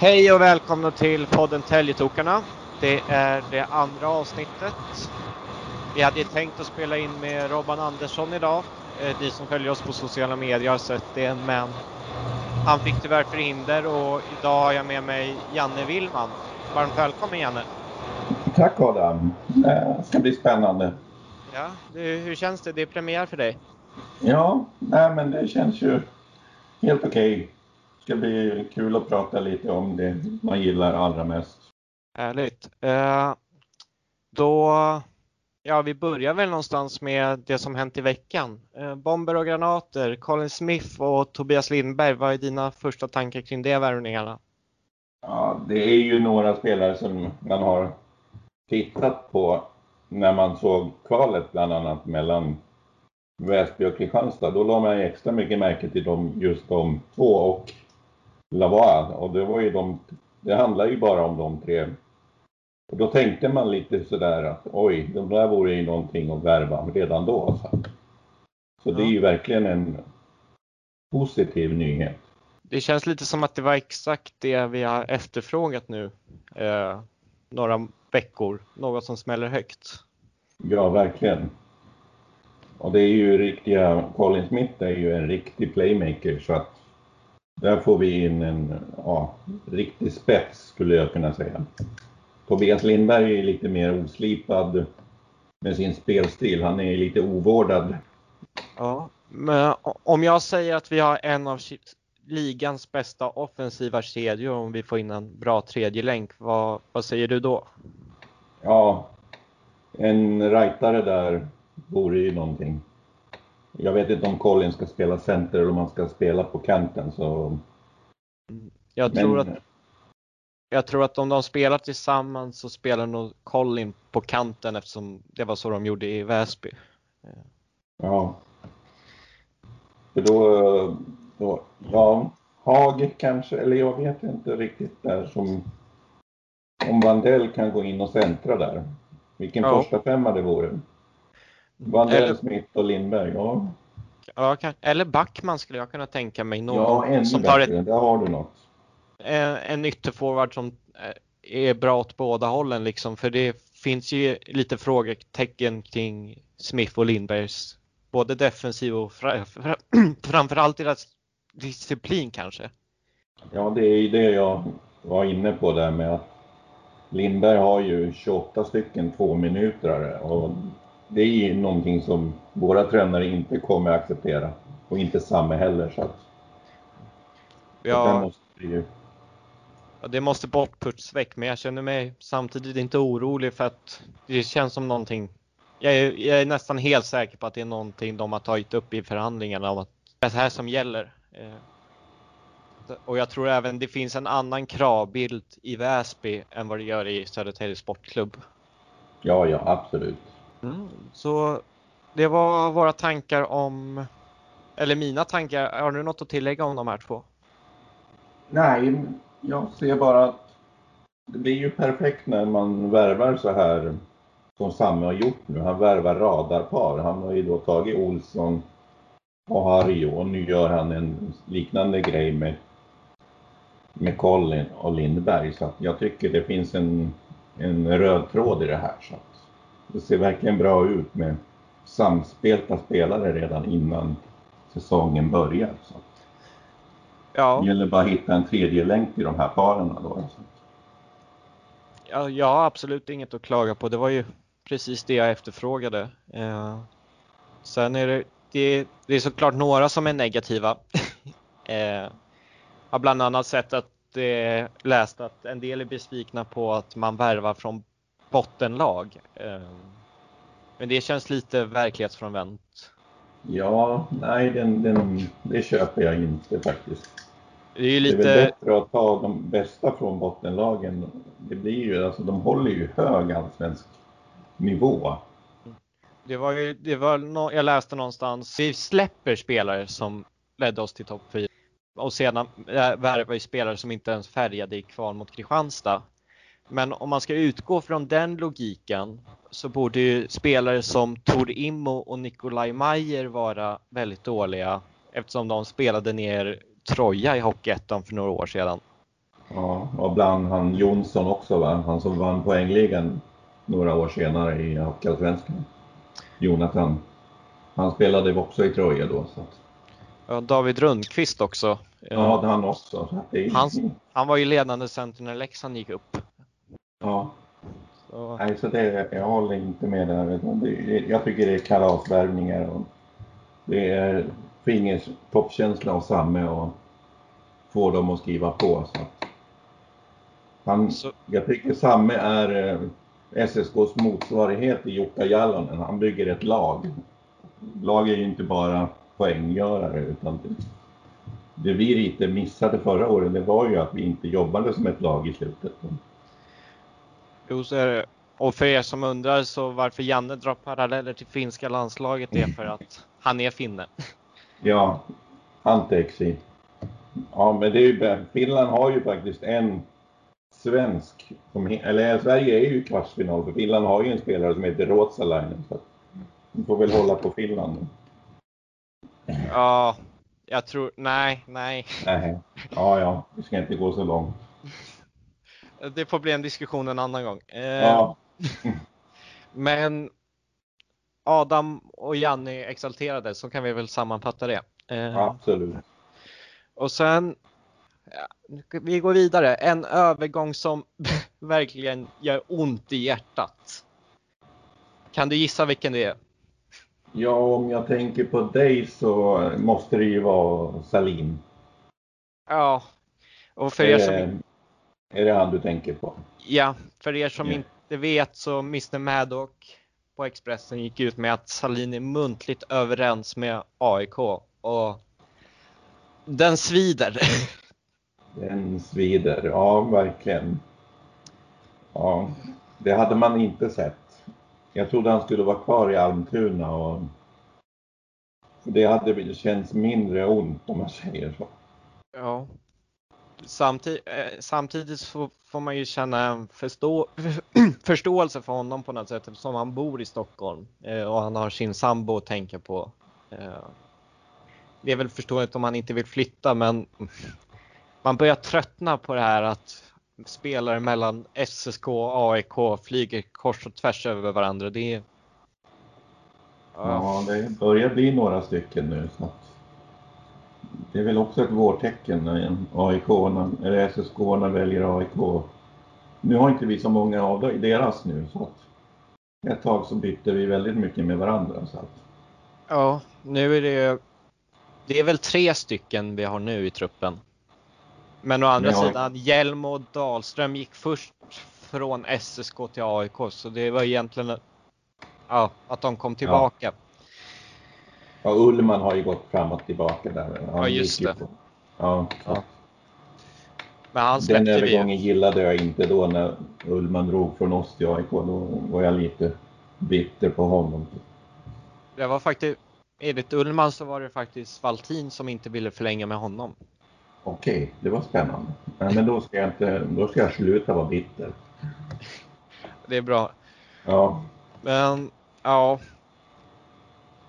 Hej och välkomna till podden Täljetokarna. Det är det andra avsnittet. Vi hade tänkt att spela in med Robban Andersson idag. Eh, ni som följer oss på sociala medier har sett det, men han fick tyvärr förhinder och idag har jag med mig Janne Willman. Varmt välkommen Janne! Tack Adam! Det ska bli spännande. Ja, hur känns det? Det är premiär för dig. Ja, nej men det känns ju helt okej. Okay. Det ska bli kul att prata lite om det man gillar allra mest. Härligt. Eh, då, ja vi börjar väl någonstans med det som hänt i veckan. Eh, bomber och granater, Colin Smith och Tobias Lindberg, vad är dina första tankar kring de värvningarna? Ja, det är ju några spelare som man har tittat på när man såg kvalet bland annat mellan Väsby och Kristianstad. Då la man extra mycket märke till dem, just de två och Lavois. Och det var ju de, det handlar ju bara om de tre. Och då tänkte man lite sådär att oj, de där vore ju någonting att värva redan då. Så, så det är ju verkligen en positiv nyhet. Det känns lite som att det var exakt det vi har efterfrågat nu. Eh, några veckor, något som smäller högt. Ja, verkligen. Och det är ju riktiga, Colin Smith är ju en riktig playmaker så att där får vi in en ja, riktig spets skulle jag kunna säga. Tobias Lindberg är lite mer oslipad med sin spelstil. Han är lite ovårdad. Ja, men om jag säger att vi har en av ligans bästa offensiva kedjor om vi får in en bra tredje länk, vad, vad säger du då? Ja, en rightare där vore ju någonting. Jag vet inte om Colin ska spela center eller om han ska spela på kanten så... Jag tror Men... att jag tror att om de spelar tillsammans så spelar nog Colin på kanten eftersom det var så de gjorde i Väsby. Ja. För då, då ja, Hag kanske, eller jag vet inte riktigt där som om Vandell kan gå in och centra där. Vilken ja. första femma det vore. Vandell, eller, Smith och Lindberg, ja. ja. Eller Backman skulle jag kunna tänka mig. Någon ja, som tar bättre. Ett, där har du något. En, en ytterforward som eh, är bra åt båda hållen liksom. För det finns ju lite frågetecken kring Smith och Lindbergs både defensiv och fra, fra, framförallt deras disciplin kanske. Ja, det är ju det jag var inne på där med att Lindberg har ju 28 stycken tvåminutare och det är någonting som våra tränare inte kommer att acceptera och inte samma heller så att ja, det måste ju... ja, det måste bort puts väck men jag känner mig samtidigt inte orolig för att det känns som någonting jag är, jag är nästan helt säker på att det är någonting de har tagit upp i förhandlingarna om att det är det här som gäller. Eh, och jag tror även det finns en annan kravbild i Väsby än vad det gör i Södertälje Sportklubb. Ja, ja, absolut. Mm, så det var våra tankar om, eller mina tankar. Har du något att tillägga om de här två? Nej, jag ser bara att det blir ju perfekt när man värvar så här som Samme har gjort nu. Han värvar radarpar. Han har ju då tagit Olsson och Harry och nu gör han en liknande grej med med Colin och Lindberg. Så jag tycker det finns en, en röd tråd i det här. Så det ser verkligen bra ut med samspelta spelare redan innan säsongen börjar. Så ja. Det gäller bara att hitta en tredje länk i de här paren. Då. Ja, jag har absolut inget att klaga på. Det var ju precis det jag efterfrågade. Eh, sen är det, det, det är såklart några som är negativa. eh, har bland annat sett att eh, läst att en del är besvikna på att man värvar från bottenlag. Eh, men det känns lite verklighetsfrånvänt. Ja, nej, den, den, det köper jag inte faktiskt. Det är, lite... det är väl bättre att ta de bästa från bottenlagen. Det blir ju, alltså de håller ju hög allsvensk nivå. Det var ju, det var no, jag läste någonstans, vi släpper spelare som ledde oss till topp 4 och sedan äh, värvar vi spelare som inte ens färgade i kval mot Kristianstad. Men om man ska utgå från den logiken så borde ju spelare som Tor Immo och Nikolaj Mayer vara väldigt dåliga eftersom de spelade ner Troja i Hockeyettan för några år sedan. Ja, och bland han Jonsson också va? Han som vann poängligan några år senare i Hockeyallsvenskan. Jonathan. Han spelade också i Troja då. Så att... Ja, David Rundqvist också. Ja, han också. Är... Han, han var ju ledande center när Leksand gick upp. Ja. Så. Nej, så det, jag håller inte med där. Jag tycker det är kalasvärvningar och det är fingertoppkänsla och Samme och få dem att skriva på. Så. Han, så. Jag tycker Samme är eh, SSKs motsvarighet i Jukka Jalonen. Han bygger ett lag. Lag är ju inte bara poänggörare utan det, det vi lite missade förra året det var ju att vi inte jobbade som ett lag i slutet. Jo, så är det. Och för er som undrar så varför Janne drar paralleller till finska landslaget är för att han är finne. Ja, anteeksi. Ja, men det är ju, Finland har ju faktiskt en svensk, som, eller Sverige är ju kvartsfinal för Finland har ju en spelare som heter Ruotsalainen. Så vi får väl hålla på Finland. Ja, jag tror, nej, nej. Nej, ja, ja, vi ska inte gå så långt. Det får bli en diskussion en annan gång. Eh, ja. Men Adam och Janne är exalterade, så kan vi väl sammanfatta det. Eh, Absolut. Och sen, ja, vi går vidare. En övergång som verkligen gör ont i hjärtat. Kan du gissa vilken det är? Ja, om jag tänker på dig så måste det ju vara Salin. Ja, och för er som... Är, det han du tänker på? Ja, för er som yeah. inte vet så Mr Maddock på Expressen gick ut med att Salin är muntligt överens med AIK och den svider. Den svider, ja verkligen. Ja, det hade man inte sett. Jag trodde han skulle vara kvar i Almtuna och det hade känts mindre ont om man säger så. Ja. Samtid eh, samtidigt så får man ju känna en förstå förståelse för honom på något sätt eftersom han bor i Stockholm eh, och han har sin sambo att tänka på. Eh, det är väl förståeligt om han inte vill flytta men man börjar tröttna på det här att spelare mellan SSK och AIK flyger kors och tvärs över varandra. Det är... Ja, det börjar bli några stycken nu. Så det är väl också ett vårtecken när AIK eller SSK väljer AIK. Nu har inte vi så många av deras nu så att ett tag så bytte vi väldigt mycket med varandra. Så att... Ja, nu är det det är väl tre stycken vi har nu i truppen. Men å andra ja. sidan, Hjelm och Dahlström gick först från SSK till AIK så det var egentligen ja, att de kom tillbaka. Ja. Ja, Ullman har ju gått fram och tillbaka där. Han ja, just det. På, ja, ja. Men han Den övergången vi. gillade jag inte då när Ullman drog från oss till AIK. Då var jag lite bitter på honom. Det var faktiskt, enligt Ullman så var det faktiskt Valtin som inte ville förlänga med honom. Okej, det var spännande. Men då ska jag, inte, då ska jag sluta vara bitter. Det är bra. Ja. Men, ja,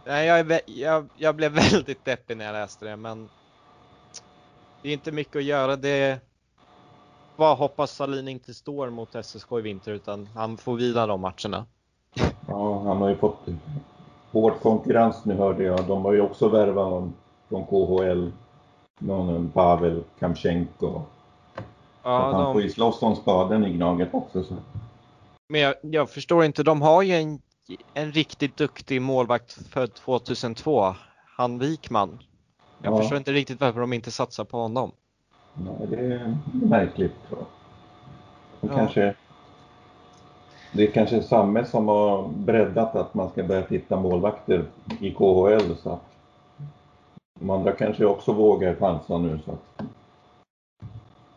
Nej, jag, jag, jag blev väldigt deppig när jag läste det, men det är inte mycket att göra. Det bara hoppas Salin inte står mot SSK i vinter, utan han får vila de matcherna. Ja, han har ju fått hård konkurrens nu hörde jag. De har ju också värvat från KHL, någon Pavel Kamchenko. Ja, han de... får ju slåss om spaden i Gnaget också. Så. Men jag, jag, förstår inte, de har ju en en riktigt duktig målvakt född 2002, han Wikman. Jag ja. förstår inte riktigt varför de inte satsar på honom. Nej, det är märkligt. De ja. kanske, det är kanske Samme som har breddat att man ska börja titta målvakter i KHL. Så att de andra kanske också vågar chansa nu. Så att,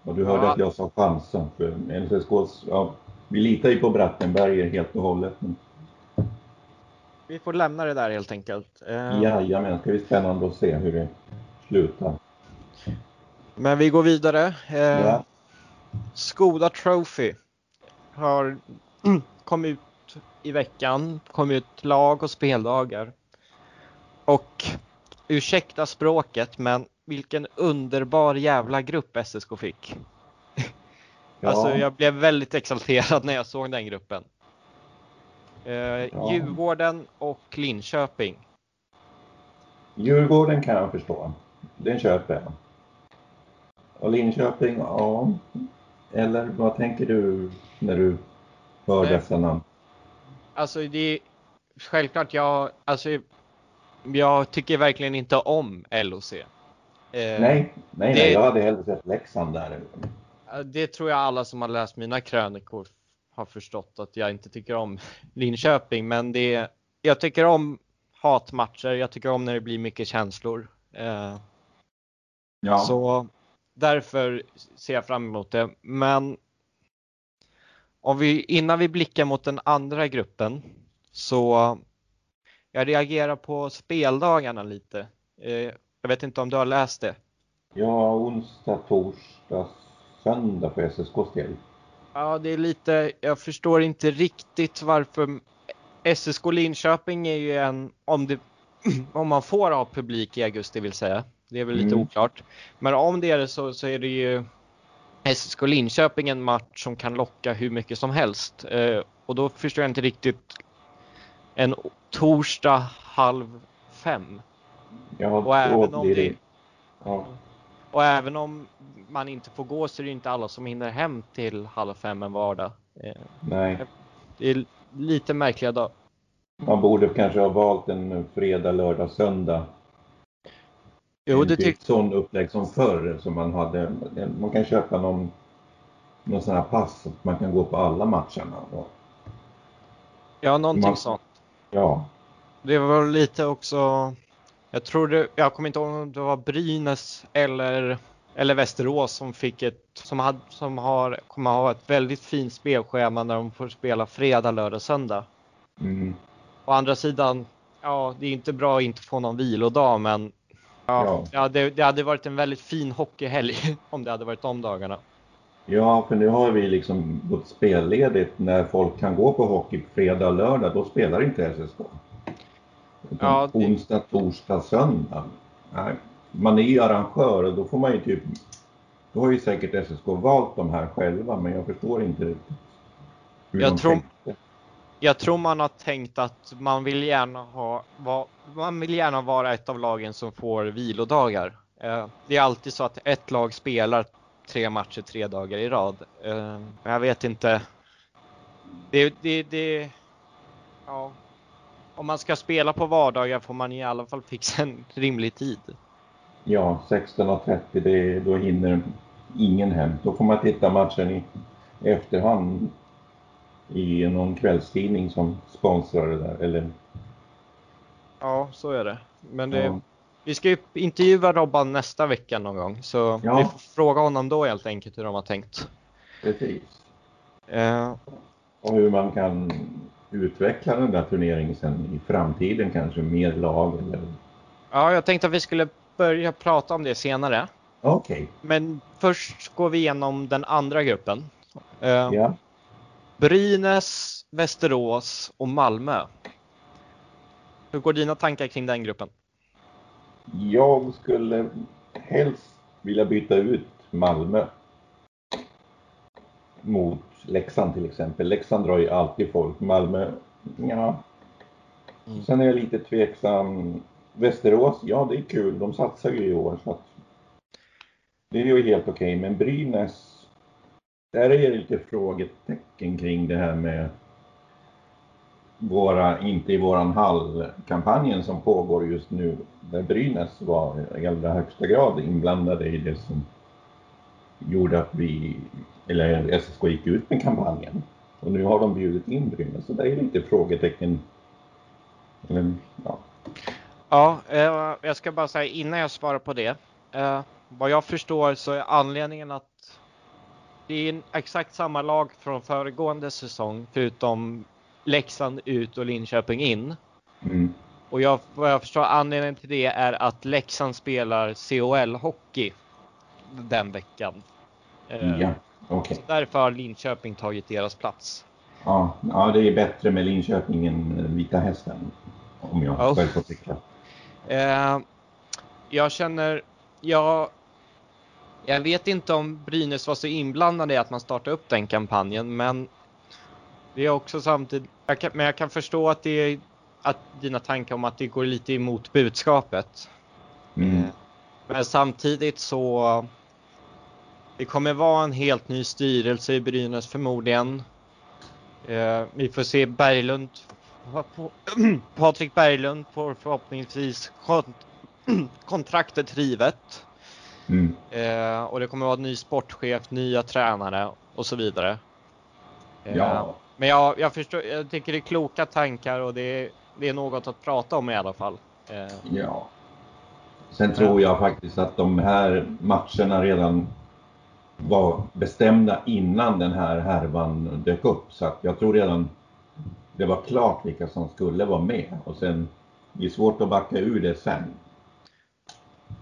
och du hörde ja. att jag sa chansa. För NCSKs, ja, vi litar ju på Brattenberger helt och hållet. Vi får lämna det där helt enkelt. Eh, Jajamän, ska bli spännande att se hur det slutar. Men vi går vidare. Eh, ja. Skoda Trophy har kommit ut i veckan, kommit ut lag och speldagar. Och ursäkta språket, men vilken underbar jävla grupp SSK fick. Ja. Alltså jag blev väldigt exalterad när jag såg den gruppen. Eh, ja. Djurgården och Linköping. Djurgården kan jag förstå. Den köper jag. Och Linköping, ja. Eller vad tänker du när du hör dessa namn? Alltså det är självklart, jag, alltså, jag tycker verkligen inte om LOC. Eh, nej, nej, det, nej, jag hade hellre sett Leksand där. Det tror jag alla som har läst mina krönikor har förstått att jag inte tycker om Linköping. Men det, jag tycker om hatmatcher. Jag tycker om när det blir mycket känslor. Eh, ja. Så därför ser jag fram emot det. Men om vi, innan vi blickar mot den andra gruppen så jag reagerar på speldagarna lite. Eh, jag vet inte om du har läst det? Ja, onsdag, torsdag, söndag för SSKs del. Ja, det är lite, jag förstår inte riktigt varför SSK Linköping är ju en, om, det, om man får ha publik i augusti vill säga, det är väl lite mm. oklart. Men om det är det så, så är det ju SSK Linköping en match som kan locka hur mycket som helst. Eh, och då förstår jag inte riktigt en torsdag halv fem. Ja, och även om det, ja. Och även om man inte får gå så är det inte alla som hinner hem till halv fem en vardag. Eh, Nej. Det är lite märkliga dagar. Man borde kanske ha valt en fredag, lördag, söndag. Jo, det tycker sån upplägg som förr som man hade. Man kan köpa någon, någon sån här pass att man kan gå på alla matcherna. Ja, någonting man, sånt. Ja. Det var lite också, jag tror det, jag kommer inte ihåg om det var Brynäs eller, eller Västerås som fick ett, som, hade, som har, kommer ha ett väldigt fint spelschema när de får spela fredag, lördag, söndag. Mm. Å andra sidan, ja det är inte bra att inte få någon vilodag men ja, ja. det, det hade varit en väldigt fin hockeyhelg om det hade varit de dagarna. Ja, för nu har vi liksom gått spelledigt när folk kan gå på hockey fredag lördag, då spelar inte SSK. Ja, det... Onsdag, torsdag, söndag. Nej. Man är ju arrangör och då får man ju typ, då har ju säkert SSK valt de här själva, men jag förstår inte riktigt hur jag de tror, tänkte. Jag tror man har tänkt att man vill gärna ha, man vill gärna vara ett av lagen som får vilodagar. Eh, det är alltid så att ett lag spelar tre matcher tre dagar i rad. Uh, jag vet inte. Det, det, det, ja. Om man ska spela på vardagar får man i alla fall fixa en rimlig tid. Ja, 16.30 då hinner ingen hem. Då får man titta matchen i efterhand i någon kvällstidning som sponsrar det där. Eller... Ja, så är det. Men det, ja. Vi ska ju intervjua Robban nästa vecka någon gång så ja. vi får fråga honom då helt enkelt hur de har tänkt. Precis. Uh, och hur man kan utveckla den där turneringen sen i framtiden kanske, mer lag eller? Ja, jag tänkte att vi skulle börja prata om det senare. Okej. Okay. Men först går vi igenom den andra gruppen. Uh, ja. Brynäs, Västerås och Malmö. Hur går dina tankar kring den gruppen? Jag skulle helst vilja byta ut Malmö mot Leksand till exempel. Leksand drar ju alltid folk. Malmö, ja. Mm. Sen är jag lite tveksam. Västerås, ja det är kul. De satsar ju i år så att det är ju helt okej. Okay. Men Brynäs, där är det lite frågetecken kring det här med våra, inte i våran hall-kampanjen som pågår just nu, där Brynäs var i allra högsta grad inblandade i det som gjorde att vi, eller SSK gick ut med kampanjen. Och nu har de bjudit in Brynäs, så det är lite frågetecken. Eller, ja. Ja, eh, jag ska bara säga innan jag svarar på det. Eh, vad jag förstår så är anledningen att det är exakt samma lag från föregående säsong förutom Leksand ut och Linköping in. Mm. Och jag, vad jag förstår anledningen till det är att Leksand spelar COL-hockey den veckan. Eh, ja. Okay. Därför har Linköping tagit deras plats. Ja, ja det är bättre med Linköping än Vita Hästen. Om jag oh. själv får tycka. Eh, jag känner, jag Jag vet inte om Brynäs var så inblandade i att man startade upp den kampanjen, men det är också samtidigt, jag kan, men jag kan förstå att det är att dina tankar om att det går lite emot budskapet. Mm. Eh, Men samtidigt så det kommer vara en helt ny styrelse i Brynäs förmodligen. Eh, Vi får se Berglund, Patrik Berglund får förhoppningsvis kont- kontraktet rivet. Mm. Eh, och det kommer vara en ny sportchef, nya tränare och så vidare. Eh, Ja. Men jag, jag förstår, jag tycker det är kloka tankar och det är, det är något att prata om i alla fall. Eh, Ja. Sen tror jag faktiskt att de här matcherna redan var bestämda innan den här härvan dök upp. Så att jag tror redan det var klart vilka som skulle vara med. Och sen, det är svårt att backa ur det sen.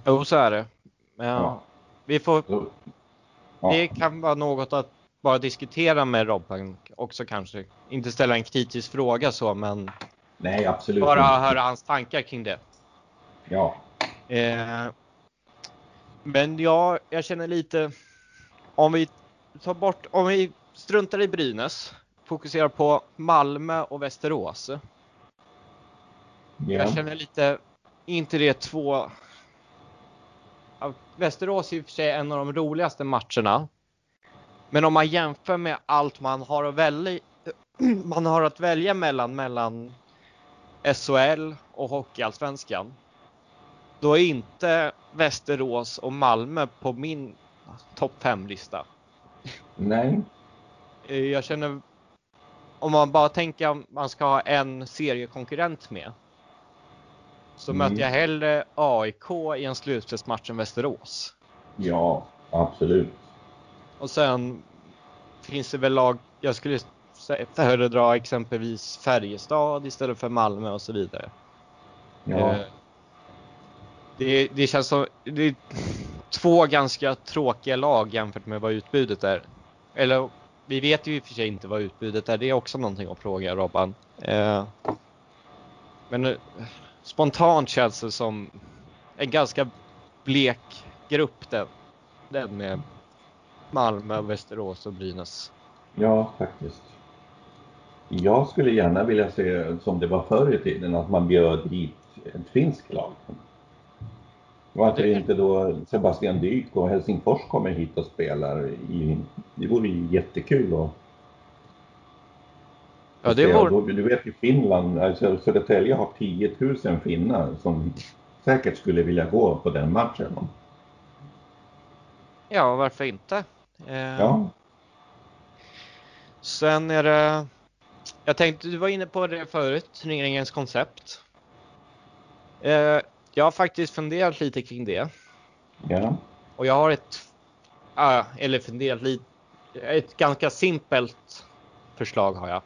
Jo, så är det. Men Ja. vi får, Så, ja. det kan vara något att bara diskutera med Robban också kanske. Inte ställa en kritisk fråga så, men Nej, absolut bara inte. höra hans tankar kring det. Ja. Eh, men ja, jag känner lite, om vi tar bort, om vi struntar i Brynäs, fokuserar på Malmö och Västerås. ja. Jag känner lite, inte det två... Ja, Västerås är i och för sig en av de roligaste matcherna. Men om man jämför med allt man har att välja, man har att välja mellan, mellan SHL och Hockeyallsvenskan. Då är inte Västerås och Malmö på min topp 5-lista. Nej. Eh, Jag känner, om man bara tänker att man ska ha en seriekonkurrent med. Så Mm. möter jag hellre AIK i en slutspelsmatch än Västerås. Ja, absolut. Och sen finns det väl lag, jag skulle föredra exempelvis Färjestad istället för Malmö och så vidare. Ja. Eh, Det, det känns som, det två ganska tråkiga lag jämfört med vad utbudet är. Eller vi vet ju i och för sig inte vad utbudet är, det är också någonting att fråga Robban. Eh, Men eh, spontant känns det som en ganska blek grupp den, den med Malmö, Västerås och Brynäs. Ja, faktiskt. Jag skulle gärna vilja se som det var förr i tiden, att man bjöd hit ett finskt lag. Varför inte då Sebastian Dyk och Helsingfors kommer hit och spelar? I, det vore ju jättekul att Ja, det vore, Du vet i Finland, alltså Södertälje har 10 000 finnar som säkert skulle vilja gå på den matchen. ja varför inte? Eh, Ja, Sen är det, jag tänkte, du var inne på det förut, turneringens koncept. Jag har faktiskt funderat lite kring det. ja, Och jag har ett, ah, eller funderat lite, ett ganska simpelt förslag har jag.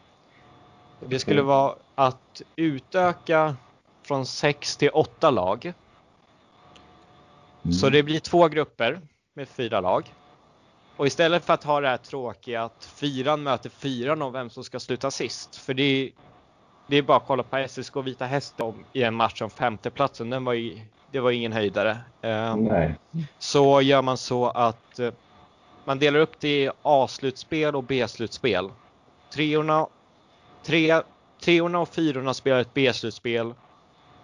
Det skulle Okej. vara att utöka från 6 till 8 lag. Mm. Så det blir två grupper med fyra lag. Och istället för att ha det här tråkiga att fyran möter fyran om vem som ska sluta sist. För det det är bara att kolla på SSK Vita Hästen i en match om femteplatsen. Den var ju, det var ingen höjdare. Eh, Nej. så gör man så att eh, man delar upp det i A-slutspel och B-slutspel. Treorna, tre, treorna och fyrorna spelar ett B-slutspel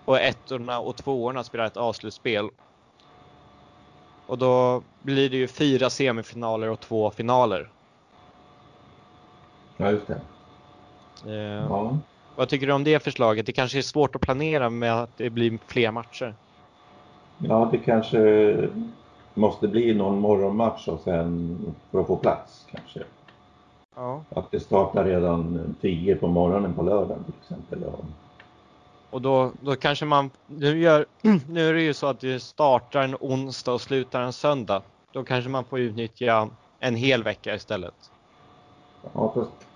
och ettorna och tvåorna spelar ett A-slutspel. Och då blir det ju fyra semifinaler och två finaler. Ja, just det. Eh, Ja. Vad tycker du om det förslaget? Det kanske är svårt att planera med att det blir fler matcher. Ja, det kanske måste bli någon morgonmatch och sen för att få plats kanske. Ja. Att det startar redan 10 på morgonen på lördagen till exempel. Ja. Och då, då kanske man, nu, gör, nu är det ju så att det startar en onsdag och slutar en söndag. Då kanske man får utnyttja en hel vecka istället. Ja, fast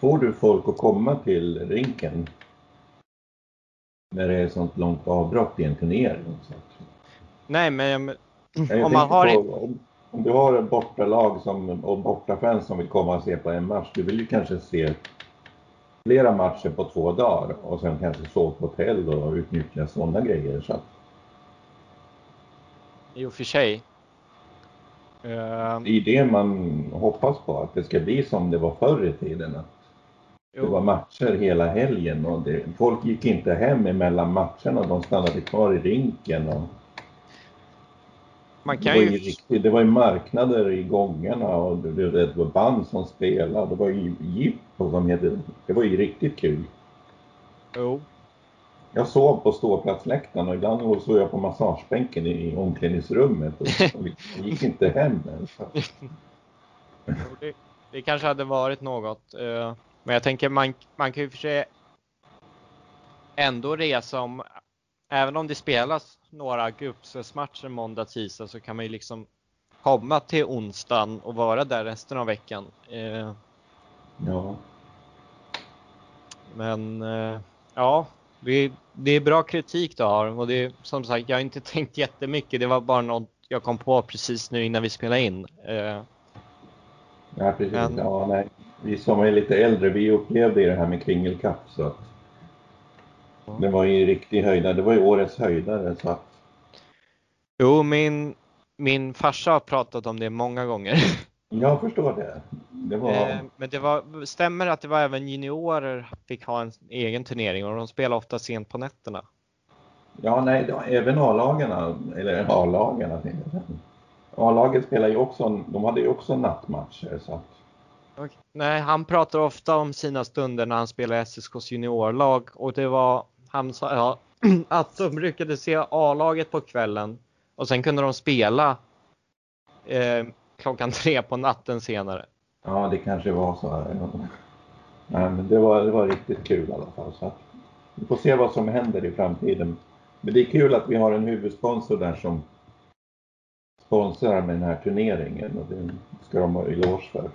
får du folk att komma till rinken när det är sånt långt avbrott i en turnering? Nej, men jag om man har på, om, om du har en bortalag som, och bortafans som vill komma och se på en match, du vill ju kanske se flera matcher på två dagar och sen kanske sova på hotell och utnyttja sådana grejer. Så och för sig. Det är det man hoppas på, att det ska bli som det var förr i tiden. Att det var matcher hela helgen och det, folk gick inte hem emellan matcherna, de stannade kvar i rinken. Och man kan det, var ju... riktigt, det var ju marknader i gångarna och det, det var band som spelade. Det var ju jippo som hette, det var ju riktigt kul. Jo. Jag sov på ståplatsläktaren och ibland sov jag på massagebänken i omklädningsrummet och, och gick inte hem ens. det, det kanske hade varit något. Eh, men jag tänker man, man kan ju för sig ändå resa om, även om det spelas några gruppspelsmatcher måndag, tisdag så kan man ju liksom komma till onsdagen och vara där resten av veckan. Eh, ja. Men eh, ja, det, det är bra kritik du har och det är som sagt, jag har inte tänkt jättemycket. Det var bara något jag kom på precis nu innan vi spelade in. Eh, ja, precis. Men, ja, nej. Vi som är lite äldre, vi upplevde det här med kringelkapp så att ja. det var ju riktig höjdare. Det var ju årets höjdare så att. Jo, min, min farsa har pratat om det många gånger. Jag förstår det. det var... Eh, men det var, stämmer att det var även juniorer fick ha en egen turnering och de spelar ofta sent på nätterna? Ja, nej, även A-lagen, eller A-lagen. A-laget spelar ju också, de hade ju också nattmatcher så att... Okay. Nej, han pratar ofta om sina stunder när han spelar i SSKs juniorlag och det var, han sa ja, att de brukade se A-laget på kvällen och sen kunde de spela eh, klockan tre på natten senare. Ja, det kanske var så här. Nej, men det var, det var riktigt kul i alla fall. Så att, vi får se vad som händer i framtiden. Men det är kul att vi har en huvudsponsor där som sponsrar med den här turneringen och det ska de ha eloge för.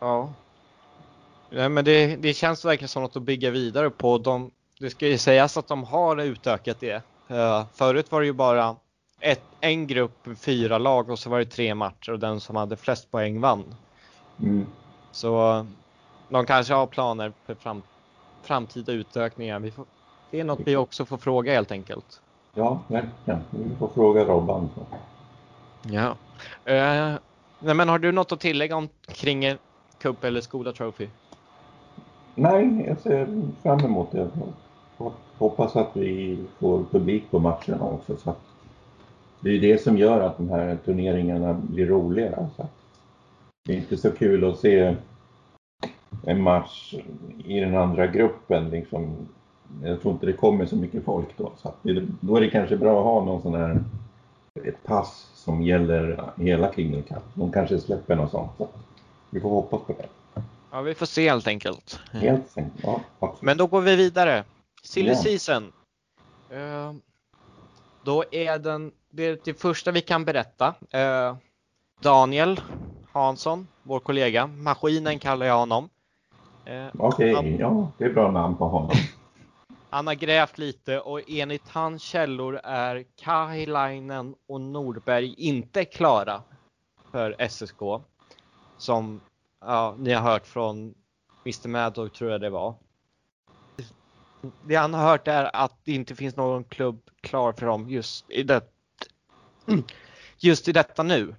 Ja. Nej, men det, det känns verkligen som något att bygga vidare på. De, det ska ju sägas att de har utökat det. Uh, förut var det ju bara ett, en grupp, fyra lag och så var det tre matcher och den som hade flest poäng vann. Mm. Så de kanske har planer för fram, framtida utökningar. Får, det är något vi också får fråga helt enkelt. Ja, verkligen. Vi får fråga Robban. Ja. Uh, nej, men har du något att tillägga om kring Cup eller Skola Trophy? Nej, jag ser fram emot det. Jag hoppas att vi får publik på matcherna också. Så att det är det som gör att de här turneringarna blir roliga. Alltså. Det är inte så kul att se en match i den andra gruppen. Liksom. Jag tror inte det kommer så mycket folk då. Så det, då är det kanske bra att ha någon sån här, ett pass som gäller hela Kingdom Cup. De kanske släpper något sånt. Så vi får hoppas på det. Ja, vi får se helt enkelt. Helt enkelt, ja. Absolut. Men då går vi vidare. Silly season. Uh, då är den det är det första vi kan berätta. Eh, Daniel Hansson, vår kollega, Maskinen kallar jag honom. Eh, Okej, okay, ja det är bra namn på honom. Han har grävt lite och enligt hans källor är Kahilainen och Norberg inte klara för SSK. Som ja, ni har hört från Mr Maddock tror jag det var. Det han har hört är att det inte finns någon klubb klar för dem just i det just i detta nu.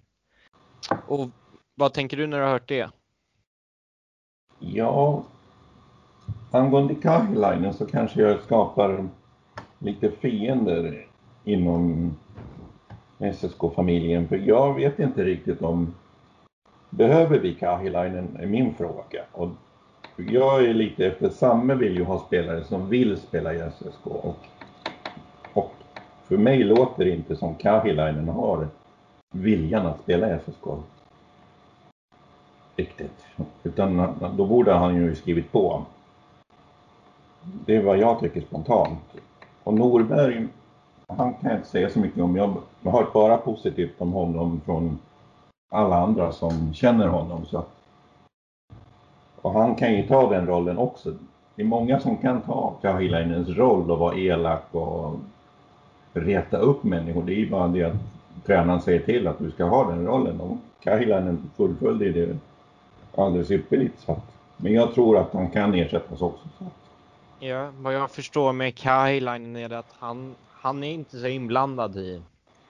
Och vad tänker du när du har hört det? Ja, angående Kahilainen så kanske jag skapar lite fiender inom SSK-familjen. För jag vet inte riktigt om Behöver vi Kahilainen är min fråga. Och jag är lite efter, Samme vill ju ha spelare som vill spela i SSK. Och för mig låter det inte som Kahilainen har viljan att spela i SSK. Riktigt. Utan då borde han ju skrivit på. Det är vad jag tycker spontant. Och Norberg, han kan jag inte säga så mycket om. Jag har hört bara positivt om honom från alla andra som känner honom. Så. Och han kan ju ta den rollen också. Det är många som kan ta Kahilainens roll och vara elak och reta upp människor. Det är ju bara det att tränaren säger till att du ska ha den rollen. Och Kahilainen fullföljde det alldeles ypperligt. Så men jag tror att han kan ersättas också. Så. Ja, vad jag förstår med Kahilainen är det att han, han är inte så inblandad i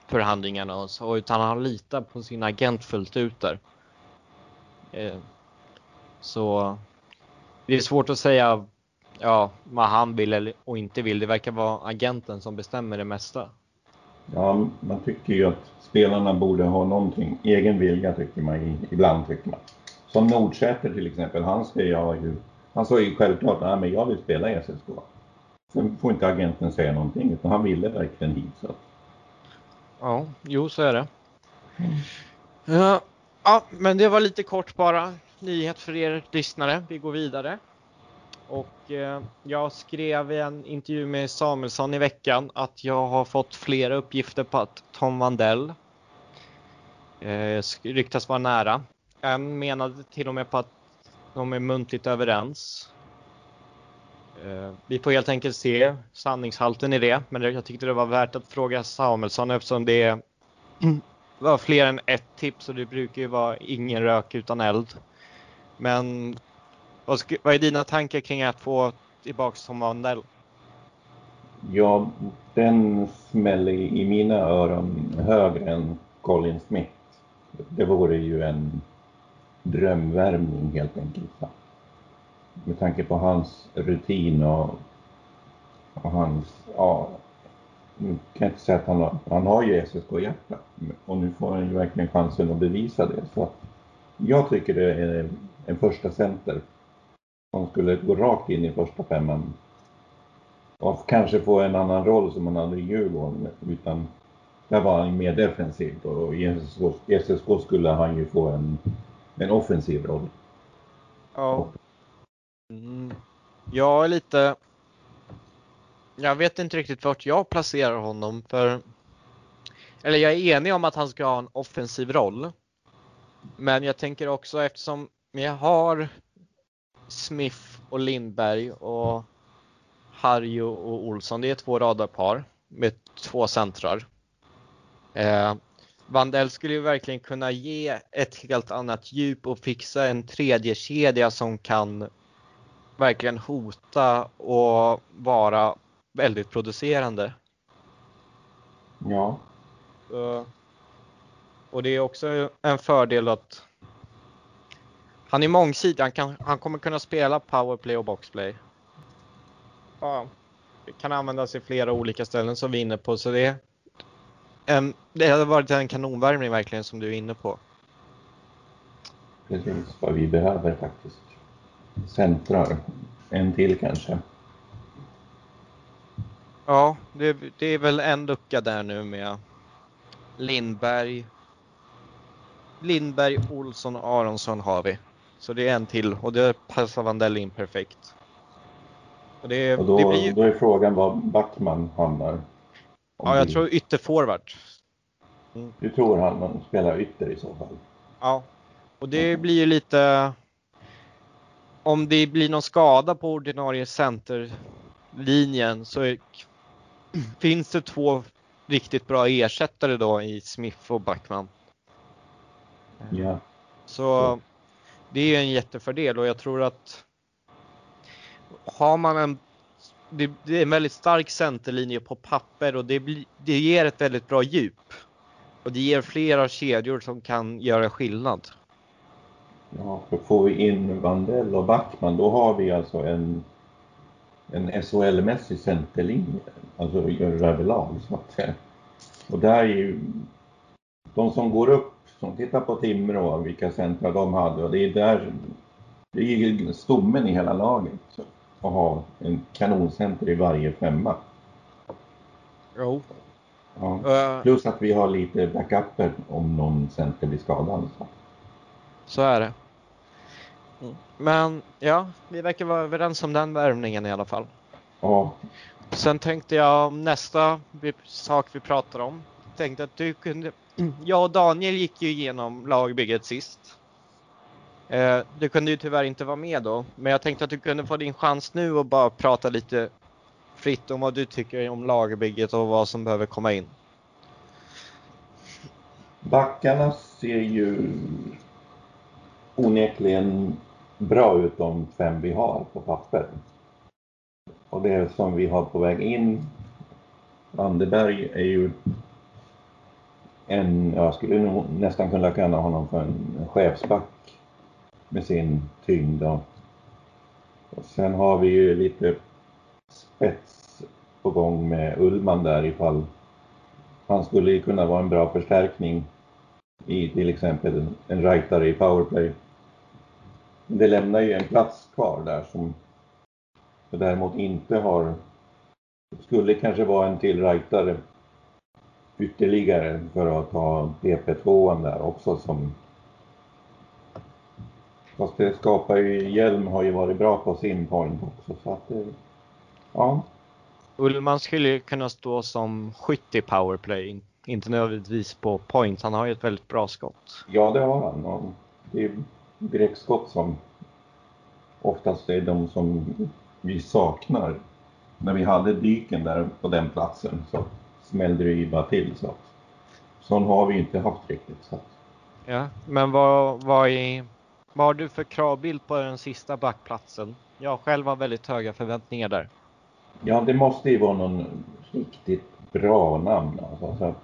förhandlingarna och så, utan han litar på sin agent fullt ut där. Eh, så det är svårt att säga ja, vad han vill och inte vill. Det verkar vara agenten som bestämmer det mesta. Ja, man tycker ju att spelarna borde ha någonting, egen vilja tycker man ibland tycker man. Som Nordsäter till exempel, han ska ju, han sa ju självklart att men jag vill spela i SSK. Sen får inte agenten säga någonting utan han ville verkligen hit. Så. Ja, jo så är det. Ja, men det var lite kort bara. Nyhet för er lyssnare. Vi går vidare. Och eh, jag skrev i en intervju med Samuelsson i veckan att jag har fått flera uppgifter på att Tom Vandell eh, ryktas vara nära. En menade till och med på att de är muntligt överens. Eh, vi får helt enkelt se sanningshalten i det, men jag tyckte det var värt att fråga Samuelsson eftersom det var fler än ett tips och det brukar ju vara ingen rök utan eld. Men vad, vad är dina tankar kring att få tillbaka Tom Vandell? Ja, den smäller i mina öron högre än Colin Smith. Det vore ju en drömvärmning helt enkelt. Med tanke på hans rutin och, och hans, ja, nu kan jag inte säga att han har, han har ju SSK-hjärta och nu får han ju verkligen chansen att bevisa det. Så jag tycker det är en första center som skulle gå rakt in i första femman och kanske få en annan roll som han hade i Djurgården utan där var han mer defensiv och i SSK, i SSK skulle han ju få en, en offensiv roll. Ja. Mm. Jag är lite... Jag vet inte riktigt vart jag placerar honom för... Eller jag är enig om att han ska ha en offensiv roll. Men jag tänker också eftersom jag har Smith och Lindberg och Harjo och Olsson. Det är två radarpar med två centrar. Eh, Vandell skulle ju verkligen kunna ge ett helt annat djup och fixa en tredje kedja som kan verkligen hota och vara väldigt producerande. Ja. Uh, och det är också en fördel att han är mångsidig. Han, kan, han kommer kunna spela powerplay och boxplay. Ja, det kan användas i flera olika ställen som vi är inne på. Så det, en, det hade varit en kanonvärmning verkligen som du är inne på. Precis vad vi behöver faktiskt. Centrar. En till kanske. Ja, det, det är väl en lucka där nu med Lindberg. Lindberg, Olsson och Aronsson har vi. Så det är en till och det passar Vandell in perfekt. Och, det, och då, blir... då är frågan var Backman hamnar. Ja, jag tror ytterforward. Mm. Du tror han man spelar ytter i så fall? Ja, och det mm. blir ju lite... Om det blir någon skada på ordinarie centerlinjen så är... finns det två riktigt bra ersättare då i Smith och Backman. Ja. Så det är en jättefördel och jag tror att har man en det, det är en väldigt stark centerlinje på papper och det, blir, det ger ett väldigt bra djup. Och det ger flera kedjor som kan göra skillnad. Ja, för får vi in Vandell och Backman då har vi alltså en, en SHL-mässig centerlinje, alltså överlag. Så att, och där är ju de som går upp som tittar på Timrå, vilka centra de hade och det är där, det är ju stommen i hela laget att ha en kanoncenter i varje femma. Jo. Ja. Uh, Plus att vi har lite backuper om någon center blir skadad. Så, så är det. Mm. Men ja, vi verkar vara överens om den värvningen i alla fall. Ja. Sen tänkte jag nästa sak vi pratar om. Tänkte att du kunde jag och Daniel gick ju igenom lagbygget sist. Eh, du kunde ju tyvärr inte vara med då, men jag tänkte att du kunde få din chans nu och bara prata lite fritt om vad du tycker om lagbygget och vad som behöver komma in. Backarna ser ju onekligen bra ut de fem vi har på papper. Och det som vi har på väg in, Anderberg är ju en, jag skulle nog nästan kunna kalla honom för en chefsback med sin tyngd. Och, och sen har vi ju lite spets på gång med Ullman där ifall han skulle ju kunna vara en bra förstärkning i till exempel en rightare i powerplay. Det lämnar ju en plats kvar där som däremot inte har skulle kanske vara en till rightare ytterligare för att ta PP2 där också som Fast det skapar ju, Hjelm har ju varit bra på sin point också så att det, ja. Ullman skulle kunna stå som skytt i powerplay, inte nödvändigtvis på point. Han har ju ett väldigt bra skott. Ja, det har han. Och det är direktskott som oftast är de som vi saknar. När vi hade dyken där på den platsen så smällde det ju bara till. Så sån har vi inte haft riktigt. Så. Ja, men vad, vad, är, vad har du för kravbild på den sista backplatsen? Jag själv har väldigt höga förväntningar där. Ja, det måste ju vara någon riktigt bra namn. Alltså, så att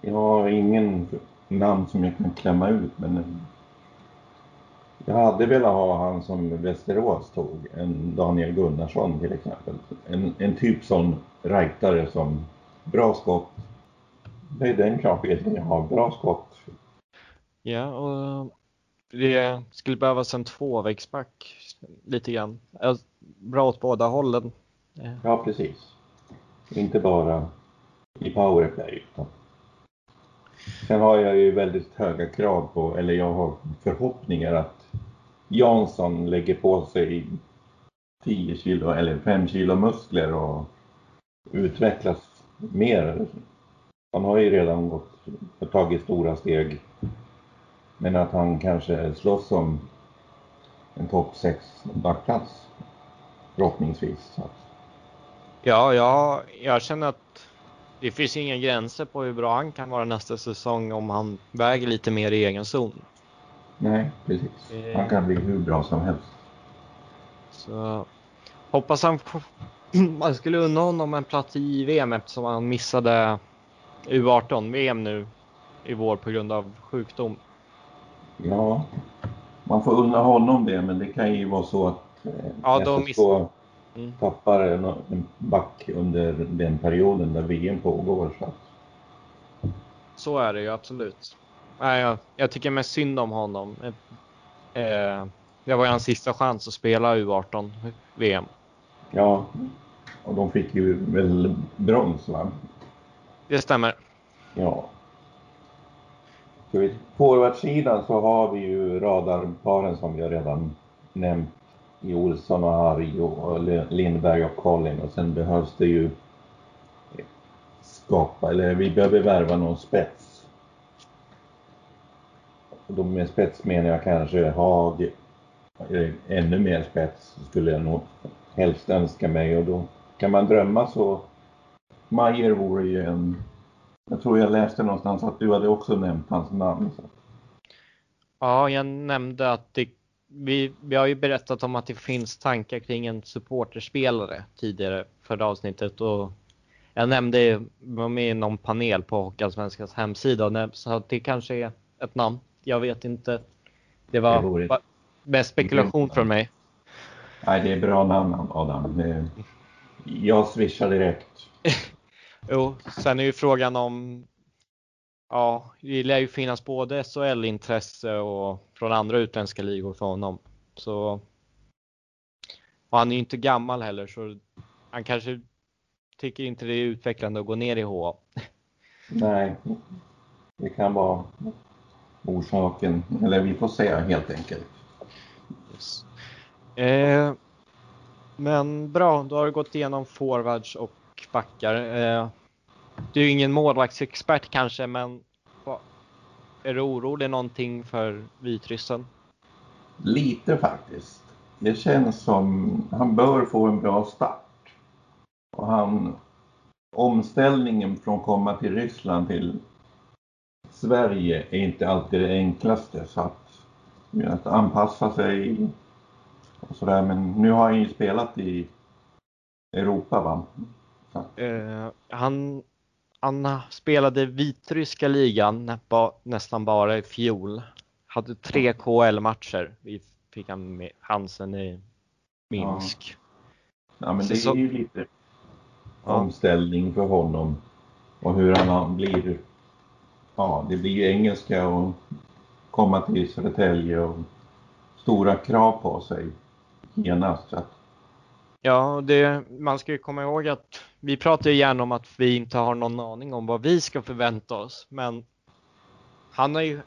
jag har ingen namn som jag kan klämma ut, men jag hade velat ha han som Västerås tog, en Daniel Gunnarsson till exempel. En, en typ sån rightare som bra skott. Det är den kravbilden jag har, bra skott. Ja, och det skulle behövas en tvåvägsback lite grann. Bra åt båda hållen. Ja, precis. Inte bara i powerplay. Utan... Sen har jag ju väldigt höga krav på, eller jag har förhoppningar att Jansson lägger på sig 10 kilo eller 5 kilo muskler och utvecklas mer. Han har ju redan gått tagit stora steg. Men att han kanske slåss om en topp 6 backplats förhoppningsvis. Ja, ja, jag känner att det finns inga gränser på hur bra han kan vara nästa säsong om han väger lite mer i egen zon. Nej, precis. Han kan bli hur bra som helst. Så hoppas han man skulle unna honom en plats i VM eftersom han missade U18-VM nu i vår på grund av sjukdom. Ja, man får unna honom det, men det kan ju vara så att eh, ja, då SSK mm. tappar en, en back under den perioden där VM pågår. Så, så är det ju absolut. Nej, jag, jag tycker mest synd om honom. Eh, det var ju hans sista chans att spela U18 VM. Ja, och de fick ju väl brons va? Det stämmer. Ja. På forwardsidan så har vi ju radarparen som jag redan nämnt. I Olsson och Harry och Lindberg och Collin och sen behövs det ju skapa, eller vi behöver värva någon spets. Och då med spets menar jag kanske Haag, ännu mer spets skulle jag nog helst önska mig. Och då kan man drömma så Majer vore ju en jag tror jag läste någonstans att du hade också nämnt hans namn. Så. Ja, jag nämnde att det, vi, vi har ju berättat om att det finns tankar kring en supporterspelare tidigare förra avsnittet och jag nämnde, var med i någon panel på Hockeyallsvenskans hemsida så det kanske är ett namn jag vet inte. Det var mest spekulation från mig. Nej, det är bra namn Adam. Jag swishar direkt. jo, sen är ju frågan om Ja, det lär ju finnas både SHL-intresse och från andra utländska ligor för honom. Så och han är ju inte gammal heller så han kanske tycker inte det är utvecklande att gå ner i HA. Nej, det kan vara orsaken. Eller vi får se helt enkelt. Yes. Eh, men bra, då har du gått igenom forwards och backar. Eh, du är ingen målvaktsexpert kanske, men är du orolig någonting för vitryssen? Lite faktiskt. Det känns som han bör få en bra start. Och han, omställningen från att komma till Ryssland till Sverige är inte alltid det enklaste så att, att anpassa sig och sådär. Men nu har han ju spelat i Europa va? Uh, han han spelade vitryska ligan nästan bara i fjol. Hade tre KL-matcher. Vi fick han med chansen i Minsk. Ja, ja men det är ju lite ja. omställning för honom. Och hur han blir. Ja, det blir ju engelska och komma till Södertälje och stora krav på sig genast. Att Ja, det, man ska ju komma ihåg att vi pratar ju gärna om att vi inte har någon aning om vad vi ska förvänta oss. Men han har ju,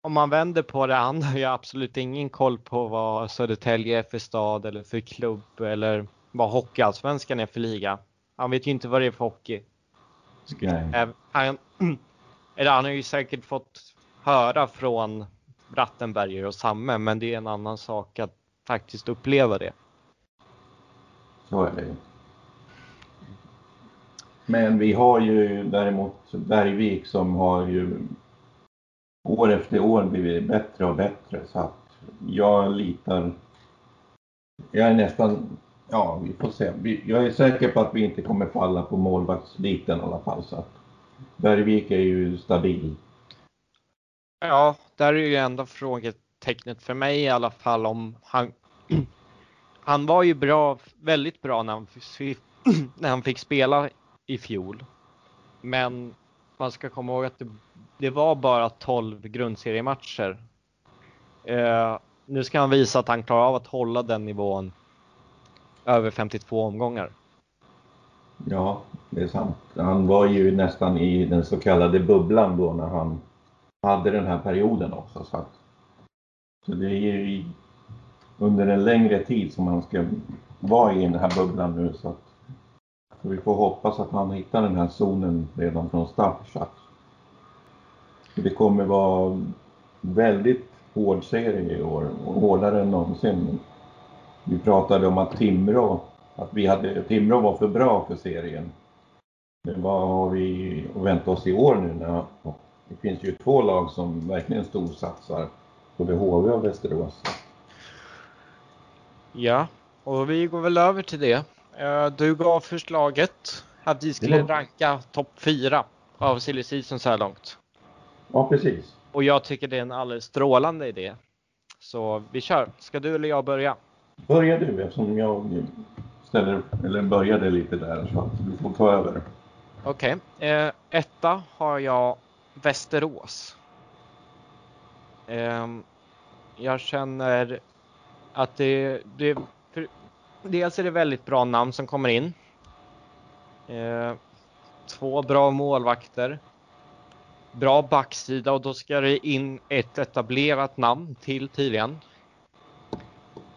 om man vänder på det, han har ju absolut ingen koll på vad Södertälje är för stad eller för klubb eller vad Hockeyallsvenskan är för liga. Han vet ju inte vad det är för hockey. Nej. Han, eller han har ju säkert fått höra från Brattenberger och Samme, men det är en annan sak att faktiskt uppleva det. Så är det. Men vi har ju däremot Bergvik som har ju år efter år blivit bättre och bättre så att jag litar. Jag är nästan, ja vi får se. Jag är säker på att vi inte kommer falla på målvaktsbiten i alla fall så att Bergvik är ju stabil. Ja, där är ju enda frågetecknet för mig i alla fall om han han var ju bra, väldigt bra när han, när han fick spela i fjol. Men man ska komma ihåg att det, det var bara 12 grundseriematcher. Eh, nu ska han visa att han klarar av att hålla den nivån över 52 omgångar. Ja, det är sant. Han var ju nästan i den så kallade bubblan då när han hade den här perioden också. Så, att, så det är ju under en längre tid som han ska vara i den här bubblan nu. Så, att, så vi får hoppas att han hittar den här zonen redan från start. Det kommer vara väldigt hård serie i år och hårdare än någonsin. Vi pratade om att Timrå, att vi hade, Timrå var för bra för serien. Men vad har vi att vänta oss i år nu? När, det finns ju två lag som verkligen storsatsar, både HV och Västerås. Ja, och vi går väl över till det. Eh, du gav förslaget att vi skulle var... ranka topp 4 av silly season så här långt. Ja, precis. Och jag tycker det är en alldeles strålande idé. Så vi kör. Ska du eller jag börja? Börja du eftersom jag ställer, eller började lite där så att du får ta över. Okej. Okay. Eh, etta har jag Västerås. Eh, jag känner att det, det dels är det väldigt bra namn som kommer in. Eh, två bra målvakter. Bra backsida och då ska det in ett etablerat namn till tydligen.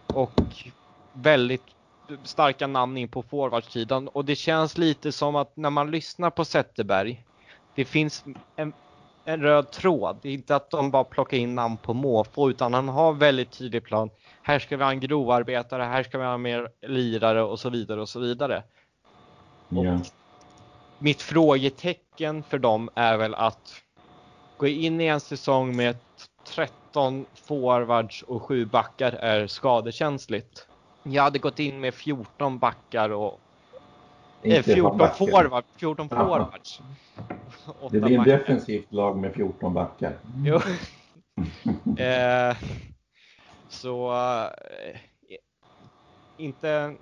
Och väldigt starka namn in på forwardsidan och det känns lite som att när man lyssnar på Zetterberg. Det finns en, en röd tråd. Det är inte att de bara plockar in namn på måfå utan han har väldigt tydlig plan här ska vi ha en grovarbetare, här ska vi ha mer lirare och så vidare och så vidare. Yeah. mitt frågetecken för dem är väl att gå in i en säsong med 13 forwards och 7 backar är skadekänsligt. Jag hade gått in med 14 backar och eh, 14 forward, 14 forwards. Det blir ett defensivt lag med 14 backar. Jo. eh, så eh, inte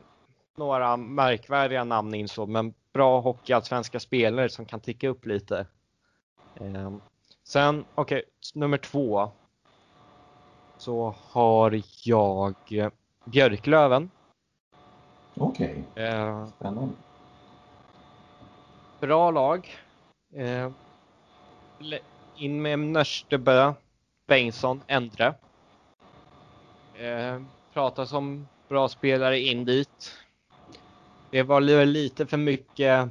några märkvärdiga namn insåg, men bra hockeyallsvenska spelare som kan ticka upp lite. Eh, sen, okej, okay, nummer två. Så har jag Björklöven. Okej, okay. spännande. Bra lag. Eh, in med Nörstebö, Bengtsson, Endre. Eh, pratas om bra spelare in dit. Det var lite för mycket.